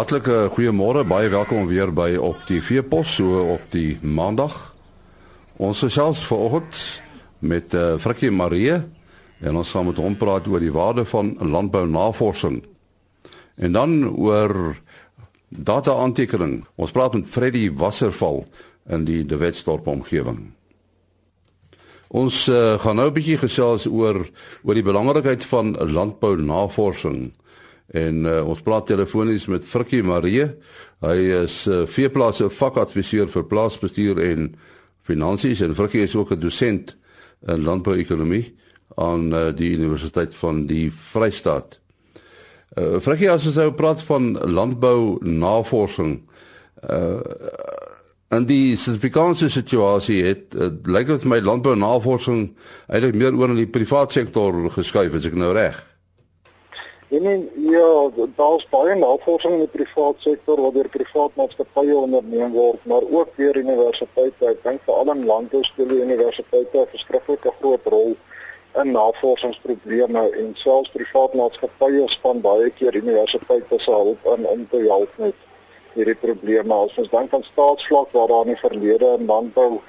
Hartlike goeiemôre, baie welkom weer by op die Veepos so op die Maandag. Ons gesels vanoggend met uh, Frikkie Marie en ons gaan met hom praat oor die waarde van landbounavorsing. En dan oor data-aantekening. Ons praat met Freddy Wasserval in die De Wetstorp omgewing. Ons uh, gaan nou 'n bietjie gesels oor oor die belangrikheid van landbounavorsing. En uh, ons praat telefonies met Frikkie Marie. Hy is uh, veeplase vakadviseur vir plaasbestuur en finansies en Frikkie is ook 'n dosent in landbouekonomie aan uh, die Universiteit van die Vrystaat. Uh, Frikkie as ons nou praat van landbou navorsing uh en die Suid-Afrikaanse situasie het uh, lyk dit vir my landbou navorsing eintlik meer oor in die private sektor geskuif as ek nou reg. En en ja, daar's baie navorsing in die private sektor wat deur private maatskappye onderneem word, maar ook deur universiteite. Ek dink veral in landbou speel die universiteite 'n verskriklike groot rol in navorsingsprobleme en selfs private maatskappye span baie keer universiteite se hulp in om te help met hierdie probleme. As ons dink aan staatsvlak waar daar in die verlede in landbou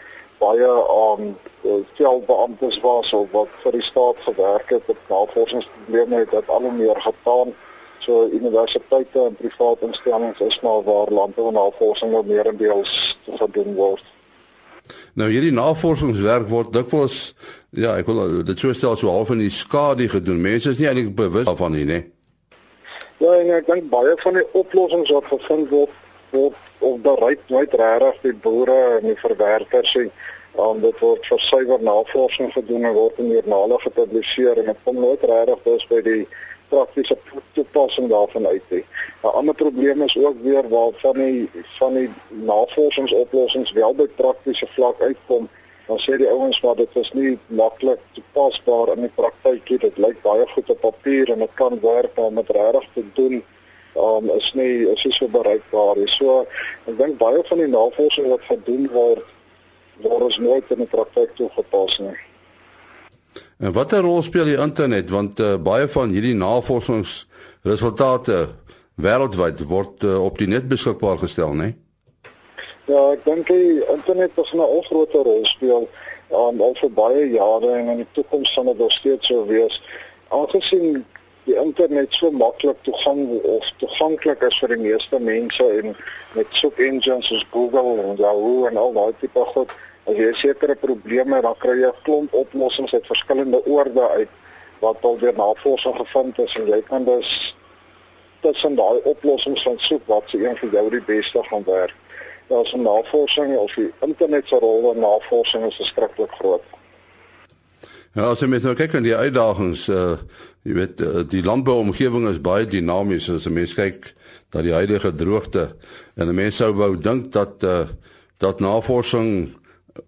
baie aan veldbeamptes was of wat vir die staat gewerk het op navorsingsprobleme het dit al hoe meer getaan. So universiteite en private instellings is maar waar landbounavorsing nou meer en deels gedoen word. Nou hierdie navorsingswerk word dikwels ja, ek wil dit sou stel so half in die skadu gedoen. Mense is nie eintlik bewus daarvan nie, né? Ja, en ek dink baie van die oplossings wat gevind word word of bereik nooit regtig die boere en die verwerkers nie. Um, dit word vir suiwer navorsing gedoen en word in joernale gepubliseer en dit kom nooit regtig dus by die praktiese toepassing daarvan uit nie. 'n Ander probleem is ook weer waar van die van die navorsingsoplossings wel by praktiese vlak uitkom, dan sê die ouens maar dit is nie maklik toepasbaar in die praktyk nie. Dit lyk baie goed op papier en dit kan werk, maar om dit regtig te doen um, is nie is nie so bereikbaar nie. So ek dink baie van die navorsing wat gedoen word word ons nooit in die praktyk toegepas nie. En watter rol speel die internet want uh, baie van hierdie navorsingsresultate wêreldwyd word uh, op die net beskikbaar gestel, né? Ja, ek dink die internet het 'n groot rol speel um, al vir baie jare en in die toekoms sal dit nog steeds so wees. Aangesien die internet so maklik toegang of toeganklik is vir die meeste mense en met soek engines soos Google en Yahoo en al daai tipe goed, as jy sekere probleme dan kry jy 'n klomp oplossings uit verskillende oorde uit wat al deur navorsing gevind is en jy kan dus tussen daai oplossings van soek wat se een vir jou die beste gaan werk. Daar's 'n navorsing of die internet se rol in navorsing is verskriklik groot. Ja, as jy mens nou kyk aan die uitdagings, uh jy weet uh, die landbouomgewing is baie dinamies as jy mens kyk dat die huidige droogte en 'n mens sou wou dink dat uh dat navorsing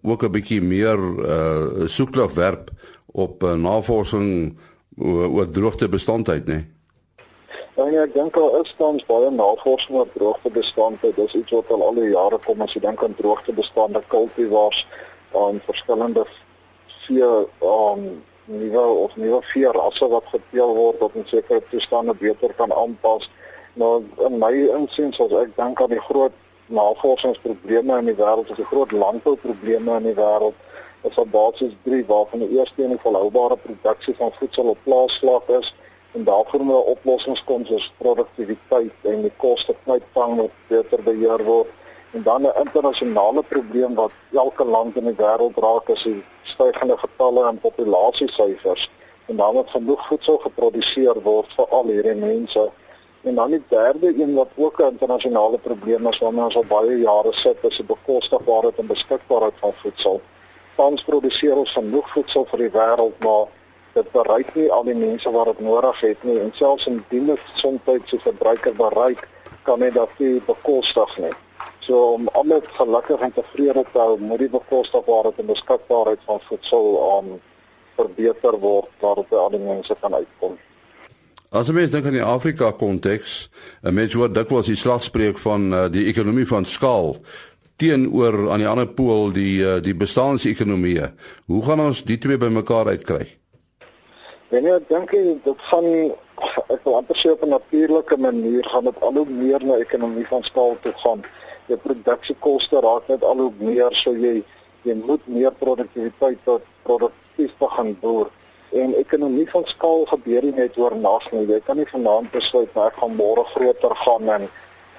ook 'n bietjie meer uh soeklig werp op uh, navorsing oor, oor droogtebestandheid, né? Nee? Ja, ek dink al is tans baie navorsing oor droogtebestandheid. Dis iets wat al al die jare kom as jy dink aan droogtebestande kultivars aan verskillende vee um nuwe of nuwe vee rasse wat geteel word wat in sekere toestande beter kan aanpas. Nou in my insiens as ek dink aan die groot navorsingsprobleme in die wêreld, die groot landbouprobleme in die wêreld is op basis 3 waarvan die eerste een die volhoubare produksie van voedsel op plaasvlak is en daarvoor moet oplossings kom soos produktiwiteit en die koste knypvang wat beter beheer word En dan 'n internasionale probleem wat elke land in die wêreld raak is die stygende getalle aan populasiesyfers. En dan moet genoeg voedsel geproduseer word vir al hierdie mense. En dan die derde een wat ook 'n internasionale probleem is waarmee ons al baie jare sit, is die bekostigbaarheid en beskikbaarheid van voedsel. Tans produseer ons genoeg voedsel vir die wêreld, maar dit bereik nie al die mense wat dit nodig het nie. En selfs indien dit soms se verbruiker bereik, kan dit dalk nie bekostig nie. So om almal gelukkig en tevrede te hou, moet die bekostigbaarheid en beskikbaarheid van voedsel aan um, verbeter word waarop al die mense kan uitkom. As mens dink aan die Afrika konteks, 'n mens hoor dikwels die slagspreuk van uh, die ekonomie van skaal teenoor aan die ander pool die uh, die bestaansekonomie. Hoe gaan ons die twee bymekaar uitkry? En ek dink dit gaan ek wil amper sê op 'n natuurlike manier gaan dit al hoe meer na ekonomie van skaal toe gaan. Die produksiekoste raak net al hoe meer so jy jy moet meer produktiwiteit tot produktief begin boer en ekonomie van skaal gebeur nie net oornag nie. Jy kan nie vanaand besluit ek gaan môre groter gaan en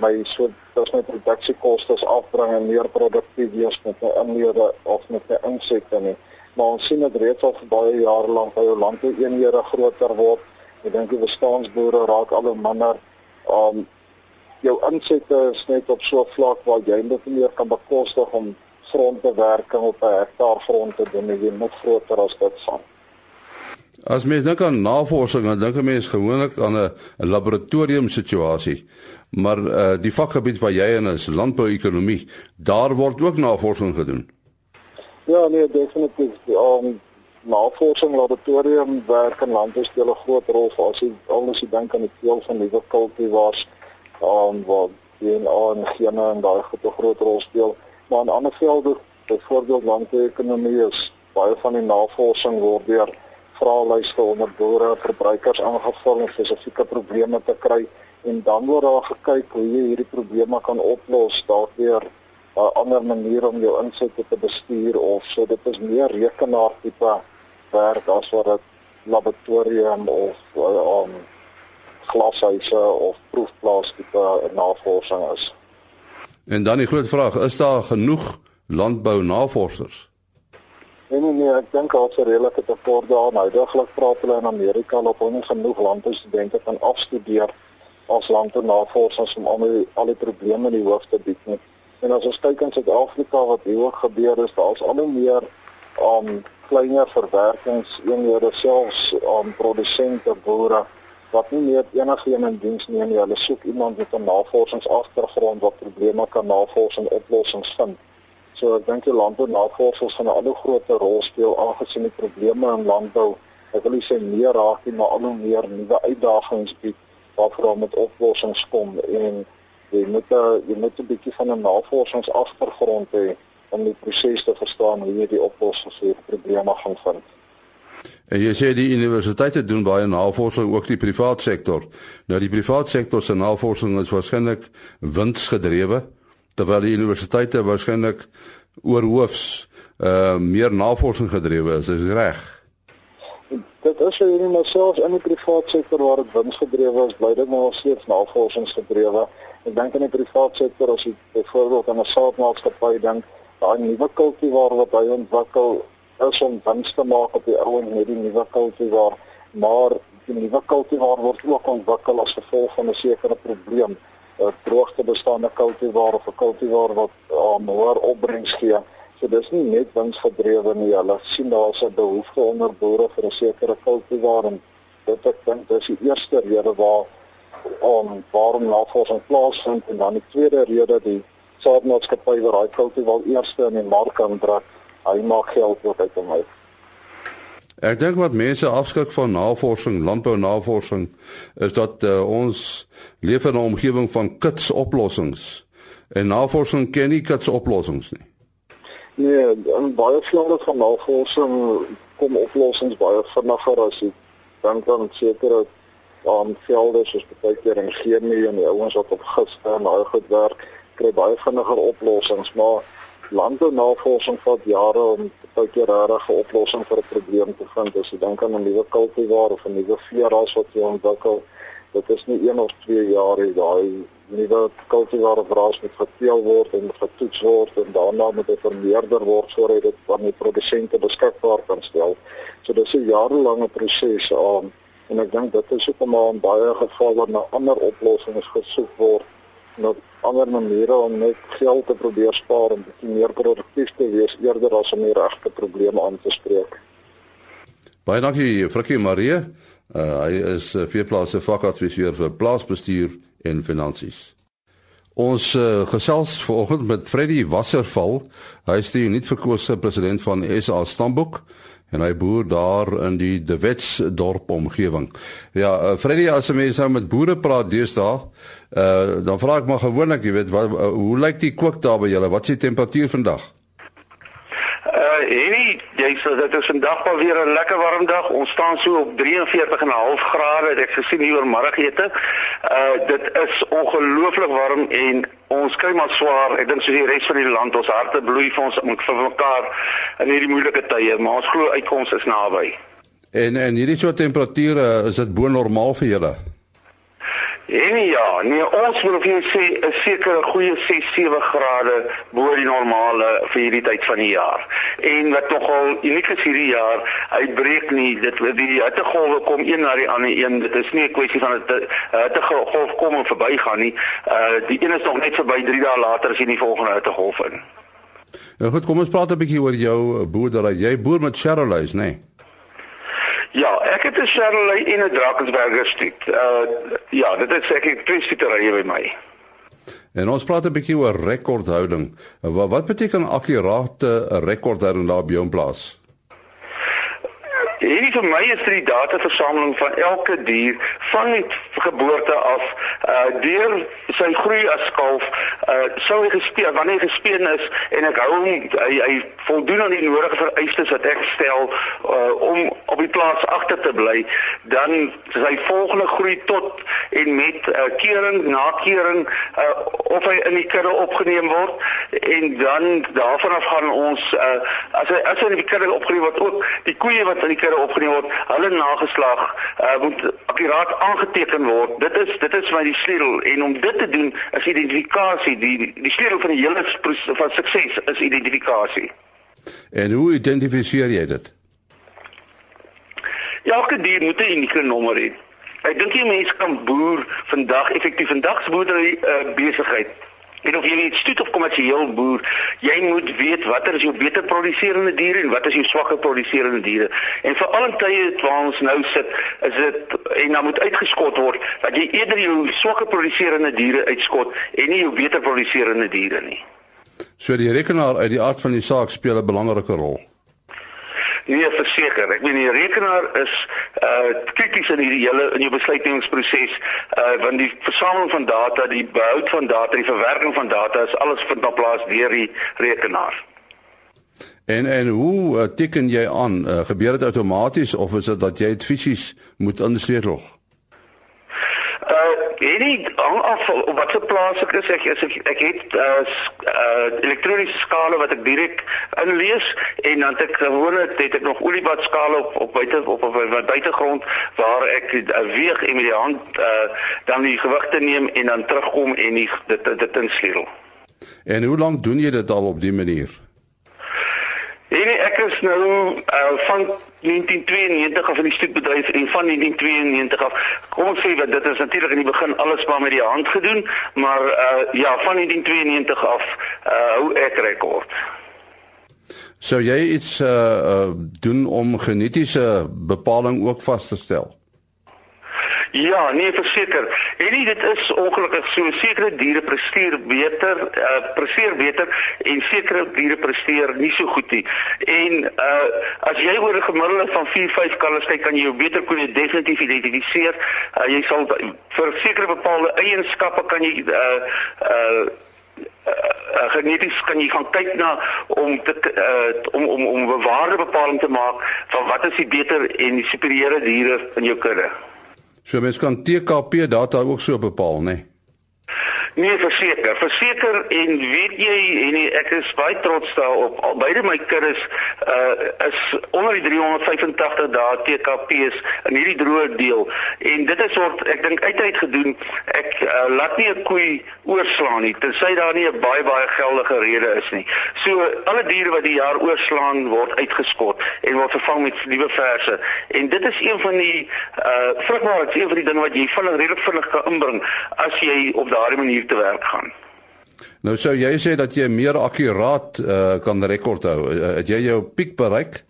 my so dis my produksiekoste afbring en meer produktief wees met 'n inlede of met 'n insette nie. Maar ons sien dit reeds al vir baie jare lank by jou land hoe eenhede groter word. Ek dink die bestaanboere raak al hoe minder. Um jou insette is net op so 'n vlak waar jy net nie meer kan bekostig om grondbewerking op 'n hektaar grond te doen nie. Jy moet groter as dit sal. As mens dink aan navorsing, dan dink 'n mens gewoonlik aan 'n laboratorium situasie. Maar uh die vakgebied waar jy in is, landbouekonomie, daar word ook navorsing gedoen. Ja, nee, definitief. Um navorsing laboratorium werk in landbou speel 'n groot rol vir as jy almoes jy dink aan die teel van nuwe kultivars, um wat DNA en gene en daai goed 'n groot rol speel. Maar in ander velde, byvoorbeeld landbouekonomie is baie van die navorsing word deur vraelyste onder boere verbruikers aangevul om spesifieke probleme te kry en dan word daar gekyk hoe jy hierdie probleme kan oplos dalk weer 'n uh, ander manier om jou insette te bestuur of so dit is meer rekenaar tipe werk as wat dit laboratorium of uh, um, glashuise of proefplaas tipe navorsing is. En dan die groot vraag, is daar genoeg landbou navorsers? Nee nee nee, ek dink al se redelike tekort daar nou. Daglik praat hulle in Amerika dat hulle nie genoeg landboustudente kan afstudeer as landbounavorsers om al die al die probleme in die hoof te bied nie. En as ons kyk in Suid-Afrika wat hier ook gebeur is, daar's al hoe meer om um, kleiner verwerkingseenhede selfs om um, produsente boere wat nie meer enigiemand in diens neem nie. Hulle soek iemand met 'n navorsingsagtergrond wat probleme kan navors en oplossings vind. So ek dink die landbou navorsers gaan 'n al hoe groter rol speel aangesien die probleme in landbou, ek wil nie sê meer raak nie, maar al hoe meer nuwe uitdagings bied waarvoor met oplossings kom en jy moet 'n jy moet 'n bietjie van 'n navorsingsagtergrond hê om die proses te verstaan hoe jy die oplossings vir probleme gaan vind. En jy sê die universiteite doen baie navorsing ook die private sektor. Nou die private sektor se navorsing is waarskynlik winsgedrewe terwyl die universiteite waarskynlik oorhoofs uh meer navorsing gedrewe is, is reg. Dit is hierdie maar selfs in die private sektor waar dit winsgedrewe is, bly dit maar steeds navorsingsgedrewe. Ek dink in die private sektor as jy byvoorbeeld aan 'n saadmaatskappy dink, daai nuwe kultivar wat hy ontwikkel is om wins te maak op die ou en met die nuwe kultivar, maar die nuwe kultivar word ook ontwikkel as gevolg van 'n sekere probleem 'n droogte bestaande kultivar of 'n kultivar wat aan um, hoër opbrengs gee. So dis nie net winsgedrewe nie. Hulle sien daar's 'n behoefte onder boere vir 'n sekere kultivar en dit ek dink dis die eerste rede waar om um, waarom navorsing plaasvind en dan die tweede rede die saadmaatskappy wat daai kultivar eerste in die mark aanbring. Hy maak geld ook uit hom uit. Ek dink wat mense afskrik van navorsing, landbounavorsing, is dat uh, ons leef in 'n omgewing van kits oplossings. En navorsing ken nie kits oplossings nie. Nee, in baie vlakke van navorsing kom oplossings baie vinniger as jy dink aan sekere aan velde soos baie keer in chemie en die ouens wat op giste en daai goed werk, kry baie vinniger oplossings, maar landbounavorsing vat jare om baie keer regtig 'n oplossing vir 'n probleem te vind. As jy dink aan 'n nuwe kultivar of 'n nuwe veeras wat jy ontwikkel, dit is nie 1 of 2 jaar nie. Daai nuwe kultivar of ras moet geteel word en getoets word en daarna moet dit vermeerder word sodat dit aan die produsente beskikbaar kan stel. So dis 'n jarelange proses aan en ek dink dit is hoekom maar in baie gevalle na ander oplossings gesoek word na ander maniere om net geld te probeer spaar en bietjie meer produktief te wees eerder as om die regte probleme aan te spreek. Baie dankie Frikkie Marie. Uh, hy is uh, veeplaas se vakadviseur vir plaasbestuur en finansies. Ons uh, gesels vanoggend met Freddy Wasserval. Hy is die nuutverkose president van SA Stamboek en hy boer daar in die De Wets dorp omgewing. Ja, uh, Freddy, as jy nou met boere praat deesdae, uh, dan vra ek maar gewoonlik, jy weet, wat, uh, hoe lyk die kook daar by julle? Wat is die temperatuur vandag? Uh, Uh hierdie jy sê dit is vandag al weer 'n lekker warm dag. Ons staan so op 43,5 grade. Ek gesien hier oor middagete. Uh dit is ongelooflik warm en ons kry maar swaar. Ek dink soos die res van die land, ons harte bloei vir ons vir mekaar in hierdie moeilike tye, maar ons glo uitkoms is naby. En en hierdie soort temperature, is dit bo normaal vir julle? En ja, nee, ons wil vir jou sê 'n sekere goeie 6-7 grade bo die normale vir hierdie tyd van die jaar. En wat nogal uniek is hierdie jaar, hy breek nie dit die hittegolwe kom een na die ander een. Dit is nie 'n kwessie van 'n hittegolf kom en verbygaan nie. Uh die een is nog net verby 3 dae later as jy die volgende hittegolf in. Ja goed, kom ons praat 'n bietjie oor jou boerdery. Jy boer met Charolais, né? Nee? Ja, ek het 'n Chevrolet en 'n Drakensberger stoet. Uh ja, dit is ek het twee stoeterye by my. En ons praat 'n bietjie oor rekordhouding. Wat wat beteken akkurate rekordhouding daar op jou plaas? Hierdie vir my is die dataversameling van elke dier van die geboorte af uh deur sy groei as kalf uh sou hy gespeen wanneer hy gespeen is en ek hou hom hy hy voldoen aan die nodige vereistes wat ek stel uh om op die plaas agter te bly dan sy volgende groei tot en met uh kering na kering uh of hy in die kudde opgeneem word en dan daarvan af gaan ons uh as hy as hy in die kudde opgeneem word ook die koeie wat in die kudde opgeneem word, hulle nageslag uh, moet akkuraat aangeteken word. Dit is dit is my die sleutel en om dit te doen is identifikasie. Die die sleutel van die hele van sukses is identifikasie. En hoe identifiseer jy dit? Elke dier moet 'n unieke nommer hê. Ek dink jy mense kan boer vandag effektief vandag se boerdery uh, besigheid En of jy net stoet of kommersieel boer, jy moet weet watter is jou beter produserende diere en wat is jou swakker produserende diere. En veral in tye waar ons nou sit, is dit en dan moet uitgeskot word dat jy eerder jou swakker produserende diere uitskot en nie jou beter produserende diere nie. So die rekenaar uit die aard van die saak speel 'n belangrike rol. Nee, verseker. Ek meen die rekenaar is uh krities in hierdie hele in jou besluitnemingsproses uh want die versameling van data, die behoud van data, die verwerking van data is alles vind plaas deur die rekenaar. En en hoe uh, teken jy aan? Uh, gebeur dit outomaties of is dit dat jy dit fisies moet insleutel? Weet nie hang af op watter plaas ek is ek is ek, ek het uh, uh elektroniese skale wat ek direk inlees en dan het ek gewone het ek nog oliebad skale op op buite op op, op buitegrond waar ek uh, weeg en met die hand uh dan die gewigte neem en dan terugkom en die, dit dit, dit insleutel. En hoe lank doen jy dit al op die manier? En ek is nou uh, van 1992 af in die stoetbedryf en van 1992 af. Kom ons sê dat dit is natuurlik in die begin alles maar met die hand gedoen, maar uh, ja, van 1992 af uh, hou ek rekord. Sou jy iets uh, uh, doen om genetiese bepaling ook vas te stel? Ja, nee, verseker. En nie dit is ongelukkig so sekere diere presteer beter, uh presteer beter en sekere diere presteer nie so goed nie. En uh as jy oor 'n gemiddelde van 4, 5 kalvers kyk, kan jy jou beter kon definitief identifiseer. Uh jy sal vir sekere bepaalde eienskappe kan jy uh uh Uh, geneties kan jy gaan kyk na om te uh, om om om 'n waardebepaling te maak van wat is die beter en die superieure diere in jou kudde. So mens kan TKP data ook so bepaal, né? Nee? Nee, verseker, verseker en weet jy en ek is baie trots daarop. Al beide my kinders uh is onder die 385 dae TKP's in hierdie droë deel. En dit is wat ek dink uitheid gedoen. Ek uh, laat nie 'n koei oorslaan nie tensy daar nie 'n baie baie geldige rede is nie. So alle diere wat die jaar oorslaan word uitgeskot en word vervang met nuwe verse. En dit is een van die uh vrugbaar, een van die dinge wat jy vinnig redelik vinnig kan inbring as jy op daardie manier te werk gaan. Nou sou jy sê dat jy meer akkuraat uh, kan rekord hou. Uh, het jy jou piek bereik?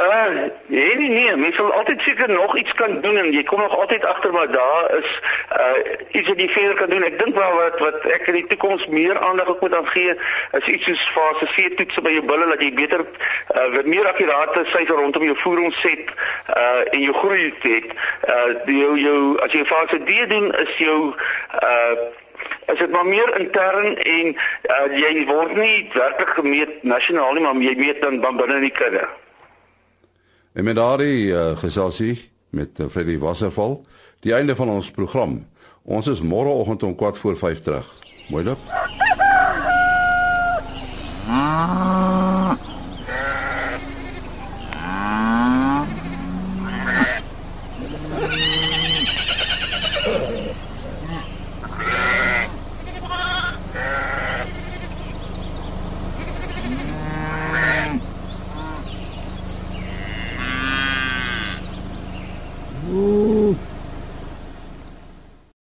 Uh, nee nee nee, mens sal altyd seker nog iets kan doen en jy kom nog altyd agter maar daar is uh iets wat jy verder kan doen. Ek dink wel wat wat ek in die toekoms meer aandag ook moet aan gee is iets soos fase 4 toetse by jou bulle dat jy beter uh wat meer akkurate syfer rondom jou voedingsset uh en jou groei het. Uh jou jou as jy fase D doen is jou uh is dit maar meer intern en uh, jy word nie werklik gemeet nasionaal nie, maar jy meet dan binne in die kudde. En met daardie uh, geselsie met uh, Freddie Wasserval, die einde van ons program. Ons is môreoggend om 4:45 terug. Mooi loop. Ah.